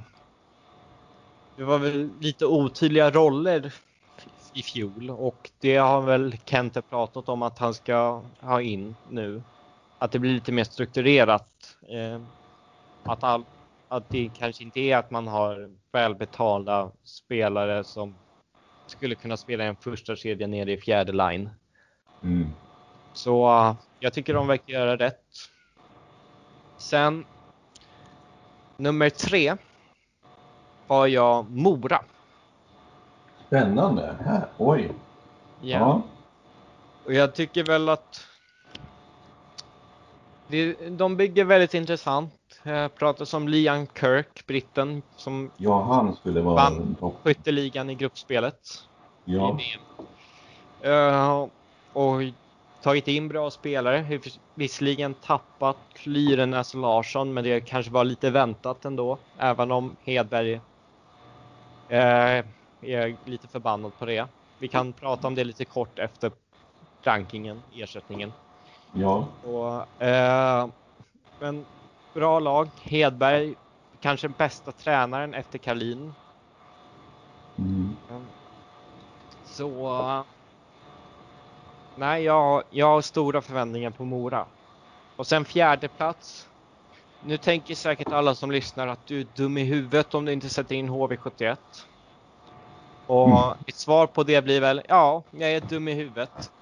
Det var väl lite otydliga roller i fjol och det har väl Kente pratat om att han ska ha in nu. Att det blir lite mer strukturerat. Eh, att, all, att det kanske inte är att man har välbetalda spelare som skulle kunna spela en första kedja nere i fjärde line. Mm. Så jag tycker de verkar göra rätt. Sen nummer tre har jag Mora. Spännande. Här, oj. Ja. ja. Och jag tycker väl att det, de bygger väldigt intressant. Jag pratar om Liam Kirk, britten, som ja, han skulle vara vann skytteligan i gruppspelet. Ja. I uh, och tagit in bra spelare. Visserligen tappat Lyrenäs Larsson, men det kanske var lite väntat ändå. Även om Hedberg uh, är lite förbannad på det. Vi kan prata om det lite kort efter rankingen, ersättningen. Ja. Och, eh, men bra lag. Hedberg, kanske bästa tränaren efter Karlin. Mm. Så... Nej, jag, jag har stora förväntningar på Mora. Och sen fjärde plats. Nu tänker säkert alla som lyssnar att du är dum i huvudet om du inte sätter in HV71. Och mm. ett svar på det blir väl, ja, jag är dum i huvudet.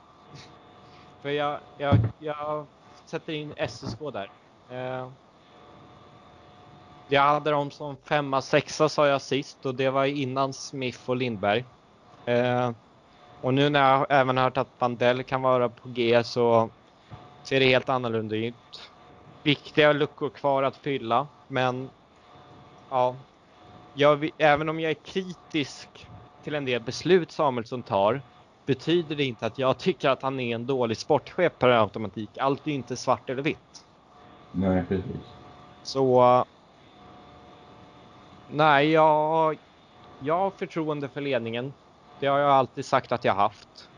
För jag, jag, jag sätter in SSK där. Eh, jag hade dem som femma, sexa sa jag sist och det var innan Smith och Lindberg. Eh, och nu när jag även hört att Bandell kan vara på G så ser det helt annorlunda ut. Viktiga luckor kvar att fylla, men ja, jag, även om jag är kritisk till en del beslut Samuelsson tar betyder det inte att jag tycker att han är en dålig sportchef per automatik. Allt är inte svart eller vitt. Nej, precis. Så... Nej, jag, jag har förtroende för ledningen. Det har jag alltid sagt att jag haft.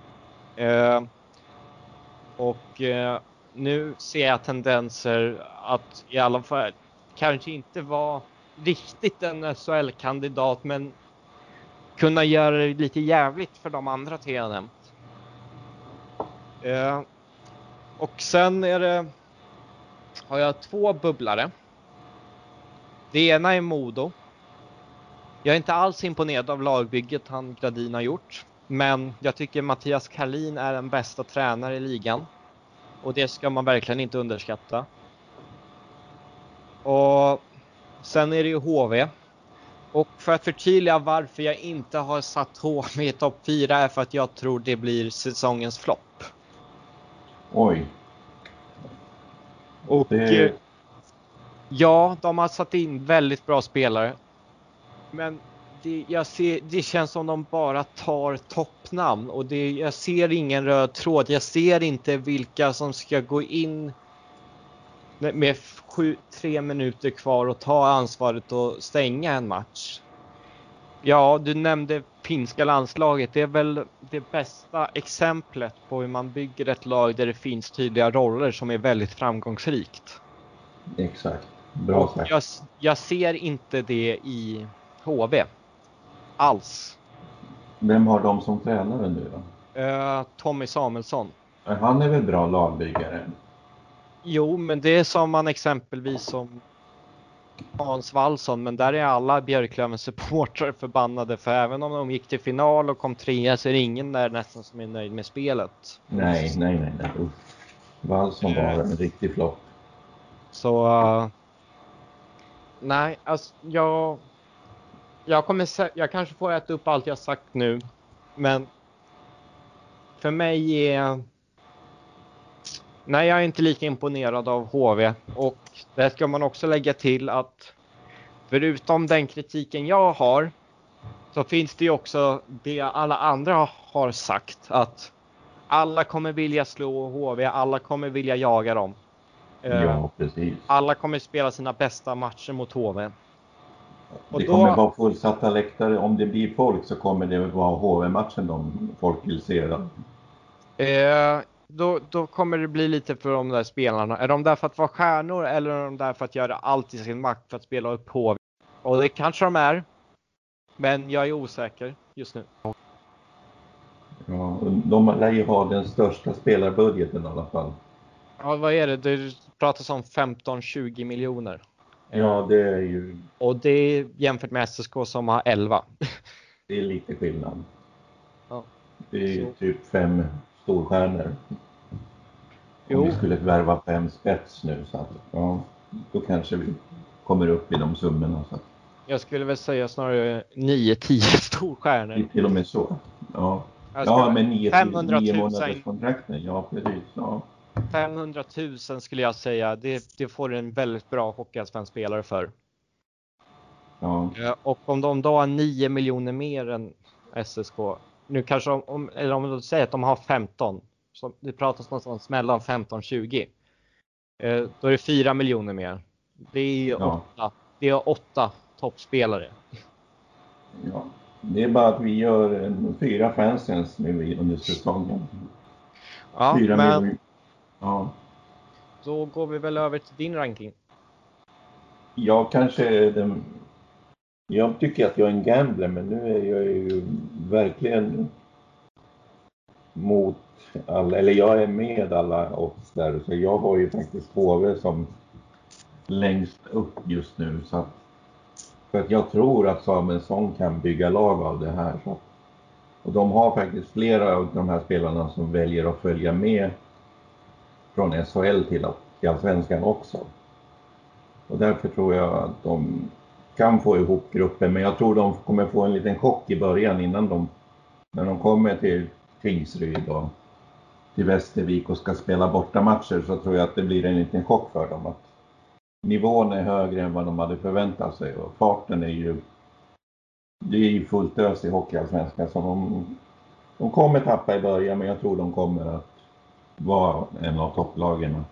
Eh, och eh, nu ser jag tendenser att i alla fall kanske inte vara riktigt en SHL-kandidat men kunna göra det lite jävligt för de andra tre jag nämnt. Eh, och sen är det, har jag två bubblare. Det ena är Modo. Jag är inte alls imponerad av lagbygget han Gradin har gjort. Men jag tycker Mattias Karlin är den bästa tränare i ligan. Och det ska man verkligen inte underskatta. Och sen är det ju HV och för att förtydliga varför jag inte har satt HV i topp 4 är för att jag tror det blir säsongens flopp. Oj. Och det... Ja, de har satt in väldigt bra spelare. Men det, jag ser, det känns som de bara tar toppnamn och det, jag ser ingen röd tråd. Jag ser inte vilka som ska gå in med sju, tre minuter kvar och ta ansvaret och stänga en match. Ja, du nämnde finska landslaget. Det är väl det bästa exemplet på hur man bygger ett lag där det finns tydliga roller som är väldigt framgångsrikt. Exakt. Bra sagt. Jag, jag ser inte det i HV. Alls. Vem har de som tränare nu då? Uh, Tommy Samuelsson. Han är väl bra lagbyggare? Jo, men det sa man exempelvis som Hans Wallson, men där är alla Björklövens supportrar förbannade för även om de gick till final och kom trea så är det ingen där nästan som är nöjd med spelet. Nej, nej, nej, nej. Wallson var en riktig flopp. Så... Uh, nej, alltså jag... Jag kommer jag kanske får äta upp allt jag sagt nu, men för mig är Nej, jag är inte lika imponerad av HV och det ska man också lägga till att förutom den kritiken jag har så finns det ju också det alla andra har sagt att alla kommer vilja slå HV, alla kommer vilja jaga dem. Ja, eh, precis. Alla kommer spela sina bästa matcher mot HV. Och det kommer då... vara fullsatta läktare. Om det blir folk så kommer det vara HV-matchen de folk vill se. Då. Eh, då, då kommer det bli lite för de där spelarna. Är de där för att vara stjärnor eller är de där för att göra allt i sin makt för att spela upp HV? Och det kanske de är. Men jag är osäker just nu. Ja, de lär ju ha den största spelarbudgeten i alla fall. Ja, vad är det? Det pratas om 15-20 miljoner. Ja, det är ju... Och det jämfört med SSK som har 11. Det är lite skillnad. Ja. Det är ju typ fem storstjärnor. Jo. Om vi skulle värva fem spets nu så att, ja, då kanske vi kommer upp i de summorna. Så att. Jag skulle väl säga snarare 9-10 storstjärnor. Till och med så? Ja. Ja, med 9 500 000 månaders kontrakten. Ja, precis. Ja. 500 000 skulle jag säga. Det, det får en väldigt bra hockeyallsvensk spelare för. Ja. Eh, och om de då har 9 miljoner mer än SSK. Nu kanske om, eller om de säger att de har 15. Så det pratas någonstans mellan 15 och 20. Eh, då är det 4 miljoner mer. Det är ja. åtta, det är åtta toppspelare. Ja, det är bara att vi gör en, fyra fansens nu under säsongen. Ja, fyra men miljoner. Ja. då går vi väl över till din ranking. Jag kanske den, jag tycker att jag är en gambler men nu är jag ju verkligen mot alla, eller jag är med alla odds där så jag har ju faktiskt HV som längst upp just nu. Så att, för att jag tror att Samuelsson kan bygga lag av det här. Så. Och de har faktiskt flera av de här spelarna som väljer att följa med från SHL till, Allsvenskan också. Och därför tror jag att de kan få ihop gruppen, men jag tror de kommer få en liten chock i början innan de, när de kommer till Tingsryd och till Västervik och ska spela bortamatcher så tror jag att det blir en liten chock för dem. Att nivån är högre än vad de hade förväntat sig och farten är ju det är ju fullt ös i Hockeyallsvenskan så de, de kommer tappa i början men jag tror de kommer att vara en av topplagen.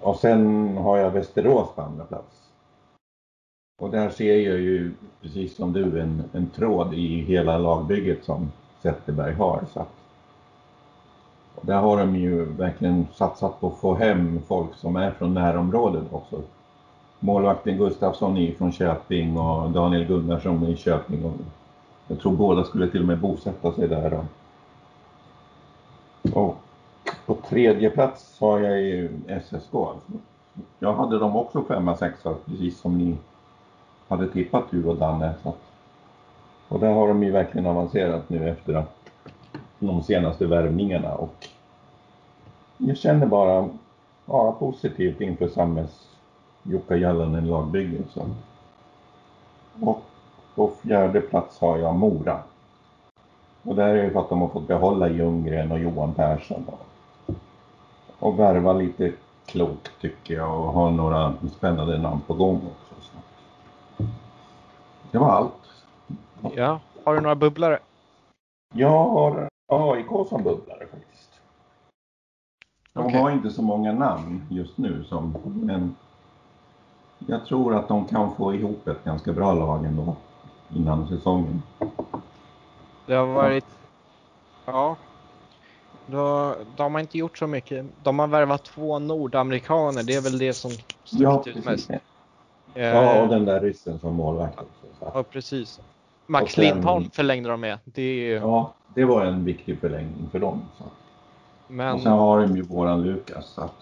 Och sen har jag Västerås på andra plats. Och där ser jag ju, precis som du, en, en tråd i hela lagbygget som Zetterberg har. Så att, där har de ju verkligen satsat på att få hem folk som är från närområdet också. Målvakten Gustafsson är från Köping och Daniel Gunnarsson är i Köping. Och jag tror båda skulle till och med bosätta sig där. Och på tredje plats har jag ju SSK. Jag hade dem också femma, sexa, precis som ni hade tippat du och Danne. Så. Och där har de ju verkligen avancerat nu efter de senaste värvningarna och jag känner bara ja, positivt inför Sammes Jukka Jallanen lagbygge. Och på fjärde plats har jag Mora. Och där är det för att de har fått behålla Ljunggren och Johan Persson. Och, och värva lite klokt tycker jag och ha några spännande namn på gång också. Så. Det var allt. Ja, har du några bubblare? Jag har AIK som bubblare faktiskt. De okay. har inte så många namn just nu som, men jag tror att de kan få ihop ett ganska bra lag ändå innan säsongen. Det har varit, ja, då, de har inte gjort så mycket. De har värvat två nordamerikaner, det är väl det som stuckit ja, ut mest. Ja, och den där ryssen som målvakt. Ja, precis. Max sen, Lindholm förlängde de med. Det Ja, det var en viktig förlängning för dem. Så. Men... Och sen har de ju våran Lukas. Så att...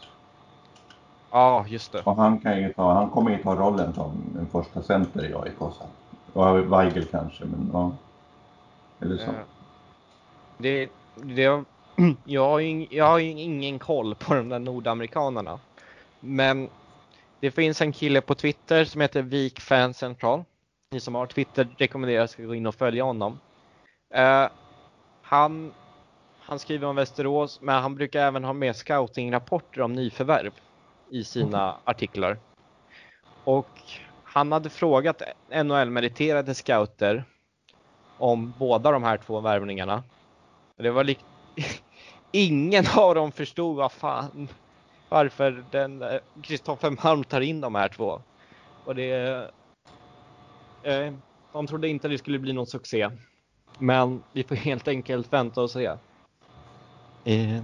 Ja, just det. Och han, kan ju ta, han kommer ju ta rollen som en första center i AIK. Och Weigel kanske, men ja. Eller så. Det, det, jag, har ju, jag har ju ingen koll på de där nordamerikanerna. Men det finns en kille på Twitter som heter Vik Fan Central ni som har Twitter rekommenderar att gå in och följa honom. Uh, han, han skriver om Västerås, men han brukar även ha med scoutingrapporter om nyförvärv i sina mm. artiklar. Och han hade frågat NHL-meriterade scouter om båda de här två värvningarna. Det var likt... Ingen av dem förstod vad fan varför den Kristoffer Malm tar in de här två. Och det Eh, de trodde inte det skulle bli någon succé. Men vi får helt enkelt vänta och se. Eh.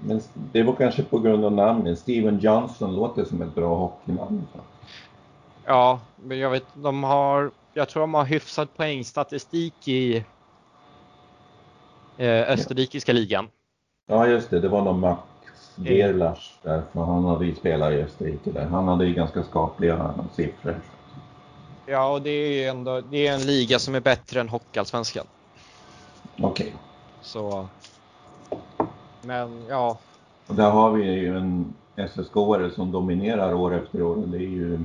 Men det var kanske på grund av namnet. Steven Johnson låter som ett bra hockeynamn. Ja, men jag vet, de har, jag tror de har hyfsad poängstatistik i eh, österrikiska ligan. Ja, just det. Det var någon Max Gerlach där, för han hade ju spelat i Österrike där. Han hade ju ganska skapliga siffror. Ja, och det är ju ändå det är en liga som är bättre än Hockeyallsvenskan. Okej. Okay. Så. Men ja. Och där har vi ju en SSK-are som dominerar år efter år. Det är ju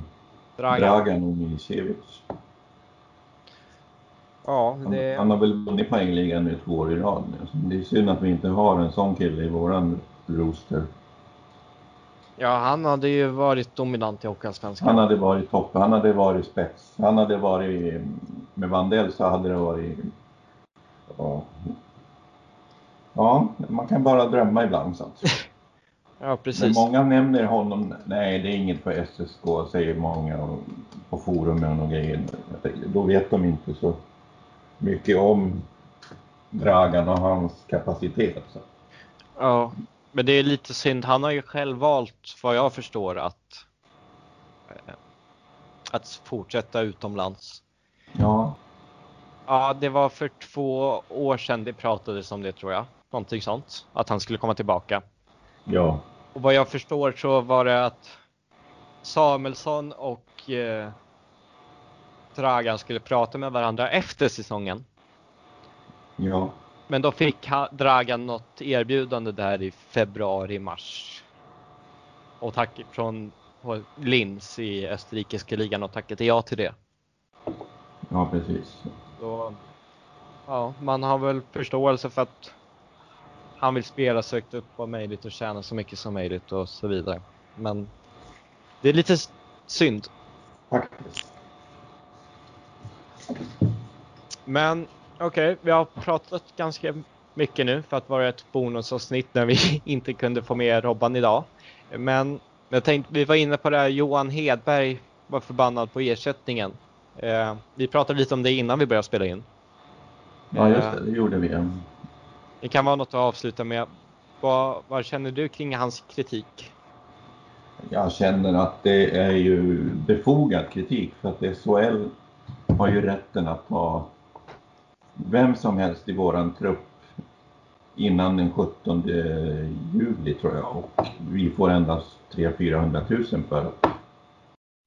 Dragan, Dragan och Milicevic. Ja, det... han, han har väl vunnit poängligan nu två år i rad. Det är synd att vi inte har en sån kille i våran rooster. Ja, han hade ju varit dominant i Hockeyallsvenskan. Han hade varit topp, han hade varit spets. Han hade varit, med Vandell så hade det varit... Ja, ja man kan bara drömma ibland så. Ja, precis. Men många nämner honom, nej det är inget för SSK säger många på forumen och grejer. Då vet de inte så mycket om Dragan och hans kapacitet. Så. Ja, men det är lite synd. Han har ju själv valt, vad jag förstår, att, eh, att fortsätta utomlands. Ja. Ja, det var för två år sedan det pratades om det tror jag. Någonting sånt. Att han skulle komma tillbaka. Ja. Och vad jag förstår så var det att Samuelsson och eh, Dragan skulle prata med varandra efter säsongen. Ja. Men då fick Dragan något erbjudande där i februari, mars. Och tack från Linz i österrikiska ligan och tackade ja till det. Ja, precis. Så, ja, man har väl förståelse för att han vill spela så högt upp vad möjligt och tjäna så mycket som möjligt och så vidare. Men det är lite synd. Faktiskt. Men okej, okay, vi har pratat ganska mycket nu för att vara ett bonusavsnitt när vi inte kunde få med Robban idag. Men jag tänkte, vi var inne på det här, Johan Hedberg var förbannad på ersättningen. Eh, vi pratade lite om det innan vi började spela in. Ja, just det, det gjorde vi. Det kan vara något att avsluta med. Vad, vad känner du kring hans kritik? Jag känner att det är ju befogad kritik för att SHL har ju rätten att ta vem som helst i våran trupp innan den 17 juli tror jag och vi får endast 300 000 för att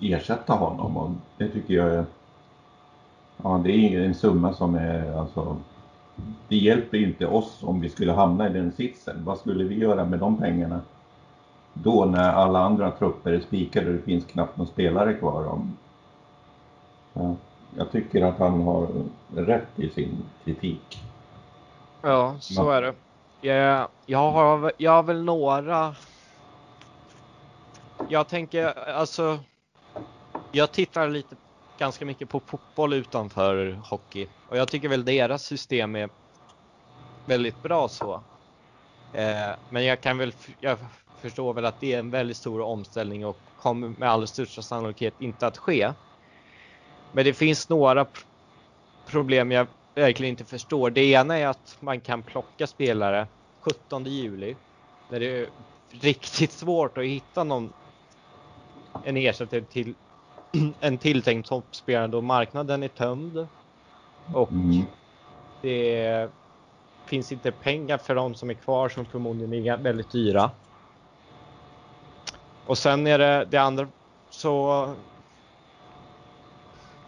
ersätta honom och det tycker jag är ja det är en summa som är alltså det hjälper ju inte oss om vi skulle hamna i den sitsen. Vad skulle vi göra med de pengarna då när alla andra trupper är spikade och det finns knappt någon spelare kvar? Om, ja jag tycker att han har rätt i sin kritik. Ja, så är det. Jag, jag, har, jag har väl några... Jag tänker alltså... Jag tittar lite ganska mycket på fotboll utanför hockey och jag tycker väl deras system är väldigt bra så. Eh, men jag kan väl, jag förstår väl att det är en väldigt stor omställning och kommer med allra största sannolikhet inte att ske. Men det finns några problem jag verkligen inte förstår. Det ena är att man kan plocka spelare 17 juli när det är riktigt svårt att hitta någon en ersättare till en tilltänkt toppspelare då marknaden är tömd och mm. det finns inte pengar för de som är kvar som förmodligen är väldigt dyra. Och sen är det det andra så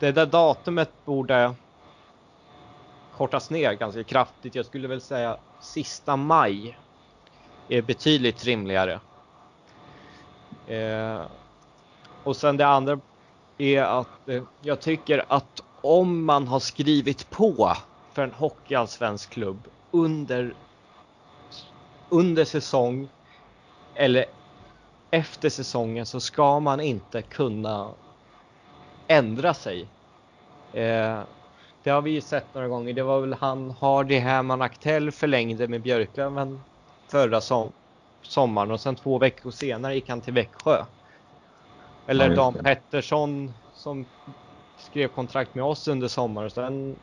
det där datumet borde kortas ner ganska kraftigt. Jag skulle väl säga sista maj är betydligt rimligare. Eh, och sen det andra är att eh, jag tycker att om man har skrivit på för en hockeyallsvensk klubb under under säsong eller efter säsongen så ska man inte kunna ändra sig. Eh, det har vi ju sett några gånger. Det var väl han Hardy Herman Aktell förlängde med Björklöven förra som sommaren och sen två veckor senare gick han till Växjö. Eller ja, Dan Pettersson som skrev kontrakt med oss under sommaren och sen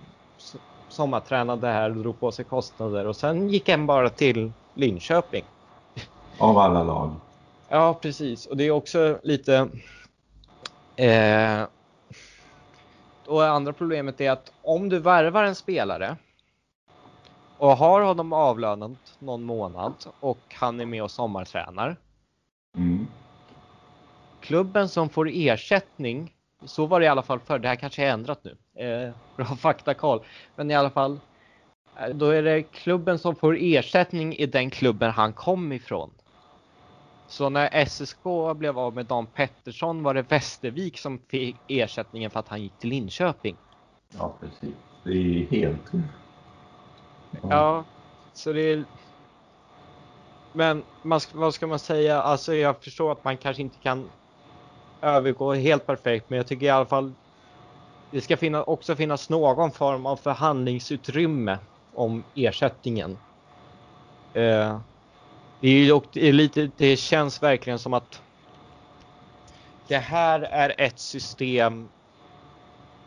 sommartränade här och drog på sig kostnader och sen gick han bara till Linköping. Av alla lag. Ja, precis. Och det är också lite eh, och andra problemet är att om du värvar en spelare och har honom avlönat någon månad och han är med och sommartränar. Mm. Klubben som får ersättning, så var det i alla fall förr, det här kanske är ändrat nu, eh, bra faktakoll, men i alla fall eh, då är det klubben som får ersättning i den klubben han kom ifrån. Så när SSK blev av med Dan Pettersson var det Västervik som fick ersättningen för att han gick till Linköping. Ja, precis. Det är helt... Ja, ja så det är... Men man, vad ska man säga? Alltså jag förstår att man kanske inte kan övergå helt perfekt, men jag tycker i alla fall det ska finna, också finnas någon form av förhandlingsutrymme om ersättningen. Eh, det, är, det, är lite, det känns verkligen som att det här är ett system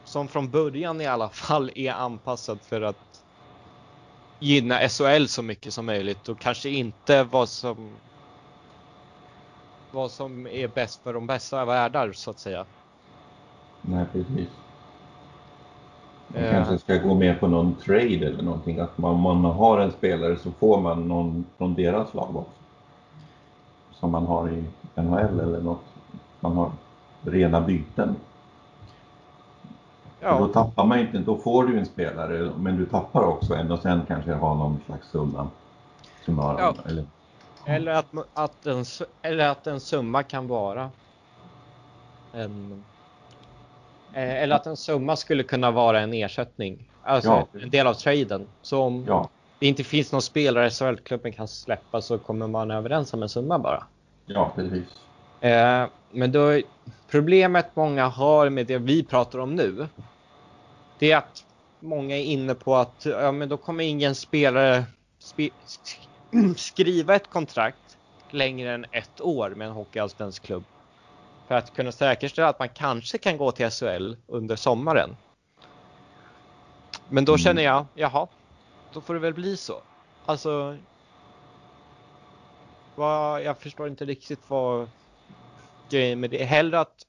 som från början i alla fall är anpassat för att gynna SHL så mycket som möjligt och kanske inte vad som vad som är bäst för de bästa världar så att säga. Nej, precis. Man kanske ska gå med på någon trade eller någonting. Att man, man har en spelare så får man någon från deras lag också. Som man har i NHL eller något. Man har rena byten. Ja. Då tappar man inte, då får du en spelare men du tappar också en och sen kanske ha någon slags summa. summa ja. eller, eller, att, att en, eller att en summa kan vara en Eh, eller att en summa skulle kunna vara en ersättning. Alltså ja. en del av traden. Så om ja. det inte finns någon spelare SHL-klubben kan släppa så kommer man överens om en summa bara. Ja, precis. Eh, men då, problemet många har med det vi pratar om nu. Det är att många är inne på att ja, men då kommer ingen spelare spe, skriva ett kontrakt längre än ett år med en hockeyallsvensk klubb för att kunna säkerställa att man kanske kan gå till SHL under sommaren. Men då känner jag, jaha, då får det väl bli så. Alltså, vad, jag förstår inte riktigt vad grejen med det är. Hellre att,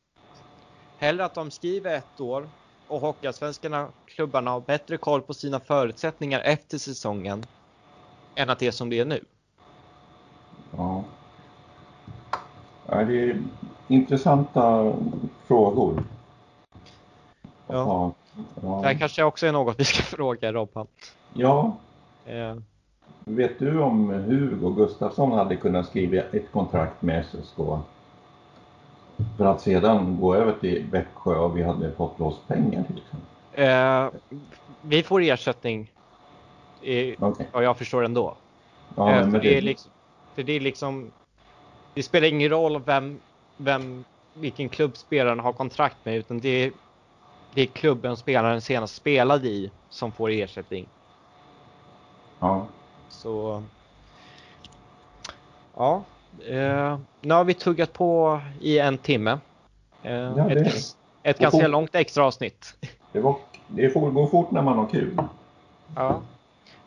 hellre att de skriver ett år och Hockeyallsvenskarna, klubbarna har bättre koll på sina förutsättningar efter säsongen än att det är som det är nu. Ja. ja det är intressanta frågor. Ja. ja. Det här kanske också är något vi ska fråga Robban. Ja. Eh. Vet du om Hugo Gustafsson hade kunnat skriva ett kontrakt med SSK? För att sedan gå över till Växjö och vi hade fått loss pengar till Eh, vi får ersättning. I, okay. Och jag förstår ändå. Ja, eh, för, det, det... Är liksom, för det är liksom. Det spelar ingen roll vem vem, vilken klubb spelaren har kontrakt med utan det är, det är klubben spelaren senast spelade i som får ersättning. Ja. Så. Ja. Eh, nu har vi tuggat på i en timme. Eh, ja, det, ett, ett ganska fort. långt extra avsnitt. Det, var, det får gå fort när man har kul. Ja.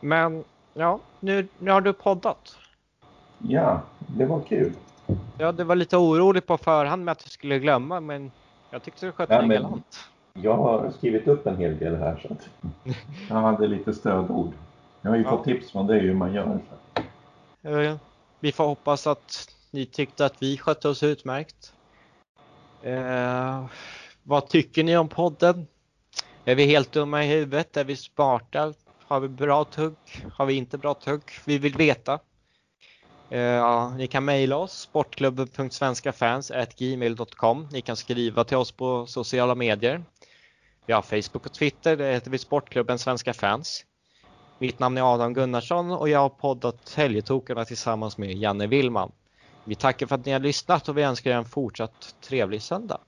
Men ja, nu, nu har du poddat. Ja, det var kul. Ja, du var lite orolig på förhand med att du skulle glömma, men jag tyckte du skötte ja, dig galant. Jag har skrivit upp en hel del här så att jag hade lite stödord. Jag har ju ja. fått tips från dig hur man gör. Så. Vi får hoppas att ni tyckte att vi skötte oss utmärkt. Eh, vad tycker ni om podden? Är vi helt dumma i huvudet? Är vi smarta? Har vi bra tugg? Har vi inte bra tugg? Vi vill veta. Eh, ja, ni kan mejla oss sportklubben.svenskafans.gmail.com. Ni kan skriva till oss på sociala medier. Vi har Facebook och Twitter, det heter vi Sportklubben Svenska Fans. Mitt namn är Adam Gunnarsson och jag har poddat Helgetokarna tillsammans med Janne Willman. Vi tackar för att ni har lyssnat och vi önskar er en fortsatt trevlig söndag.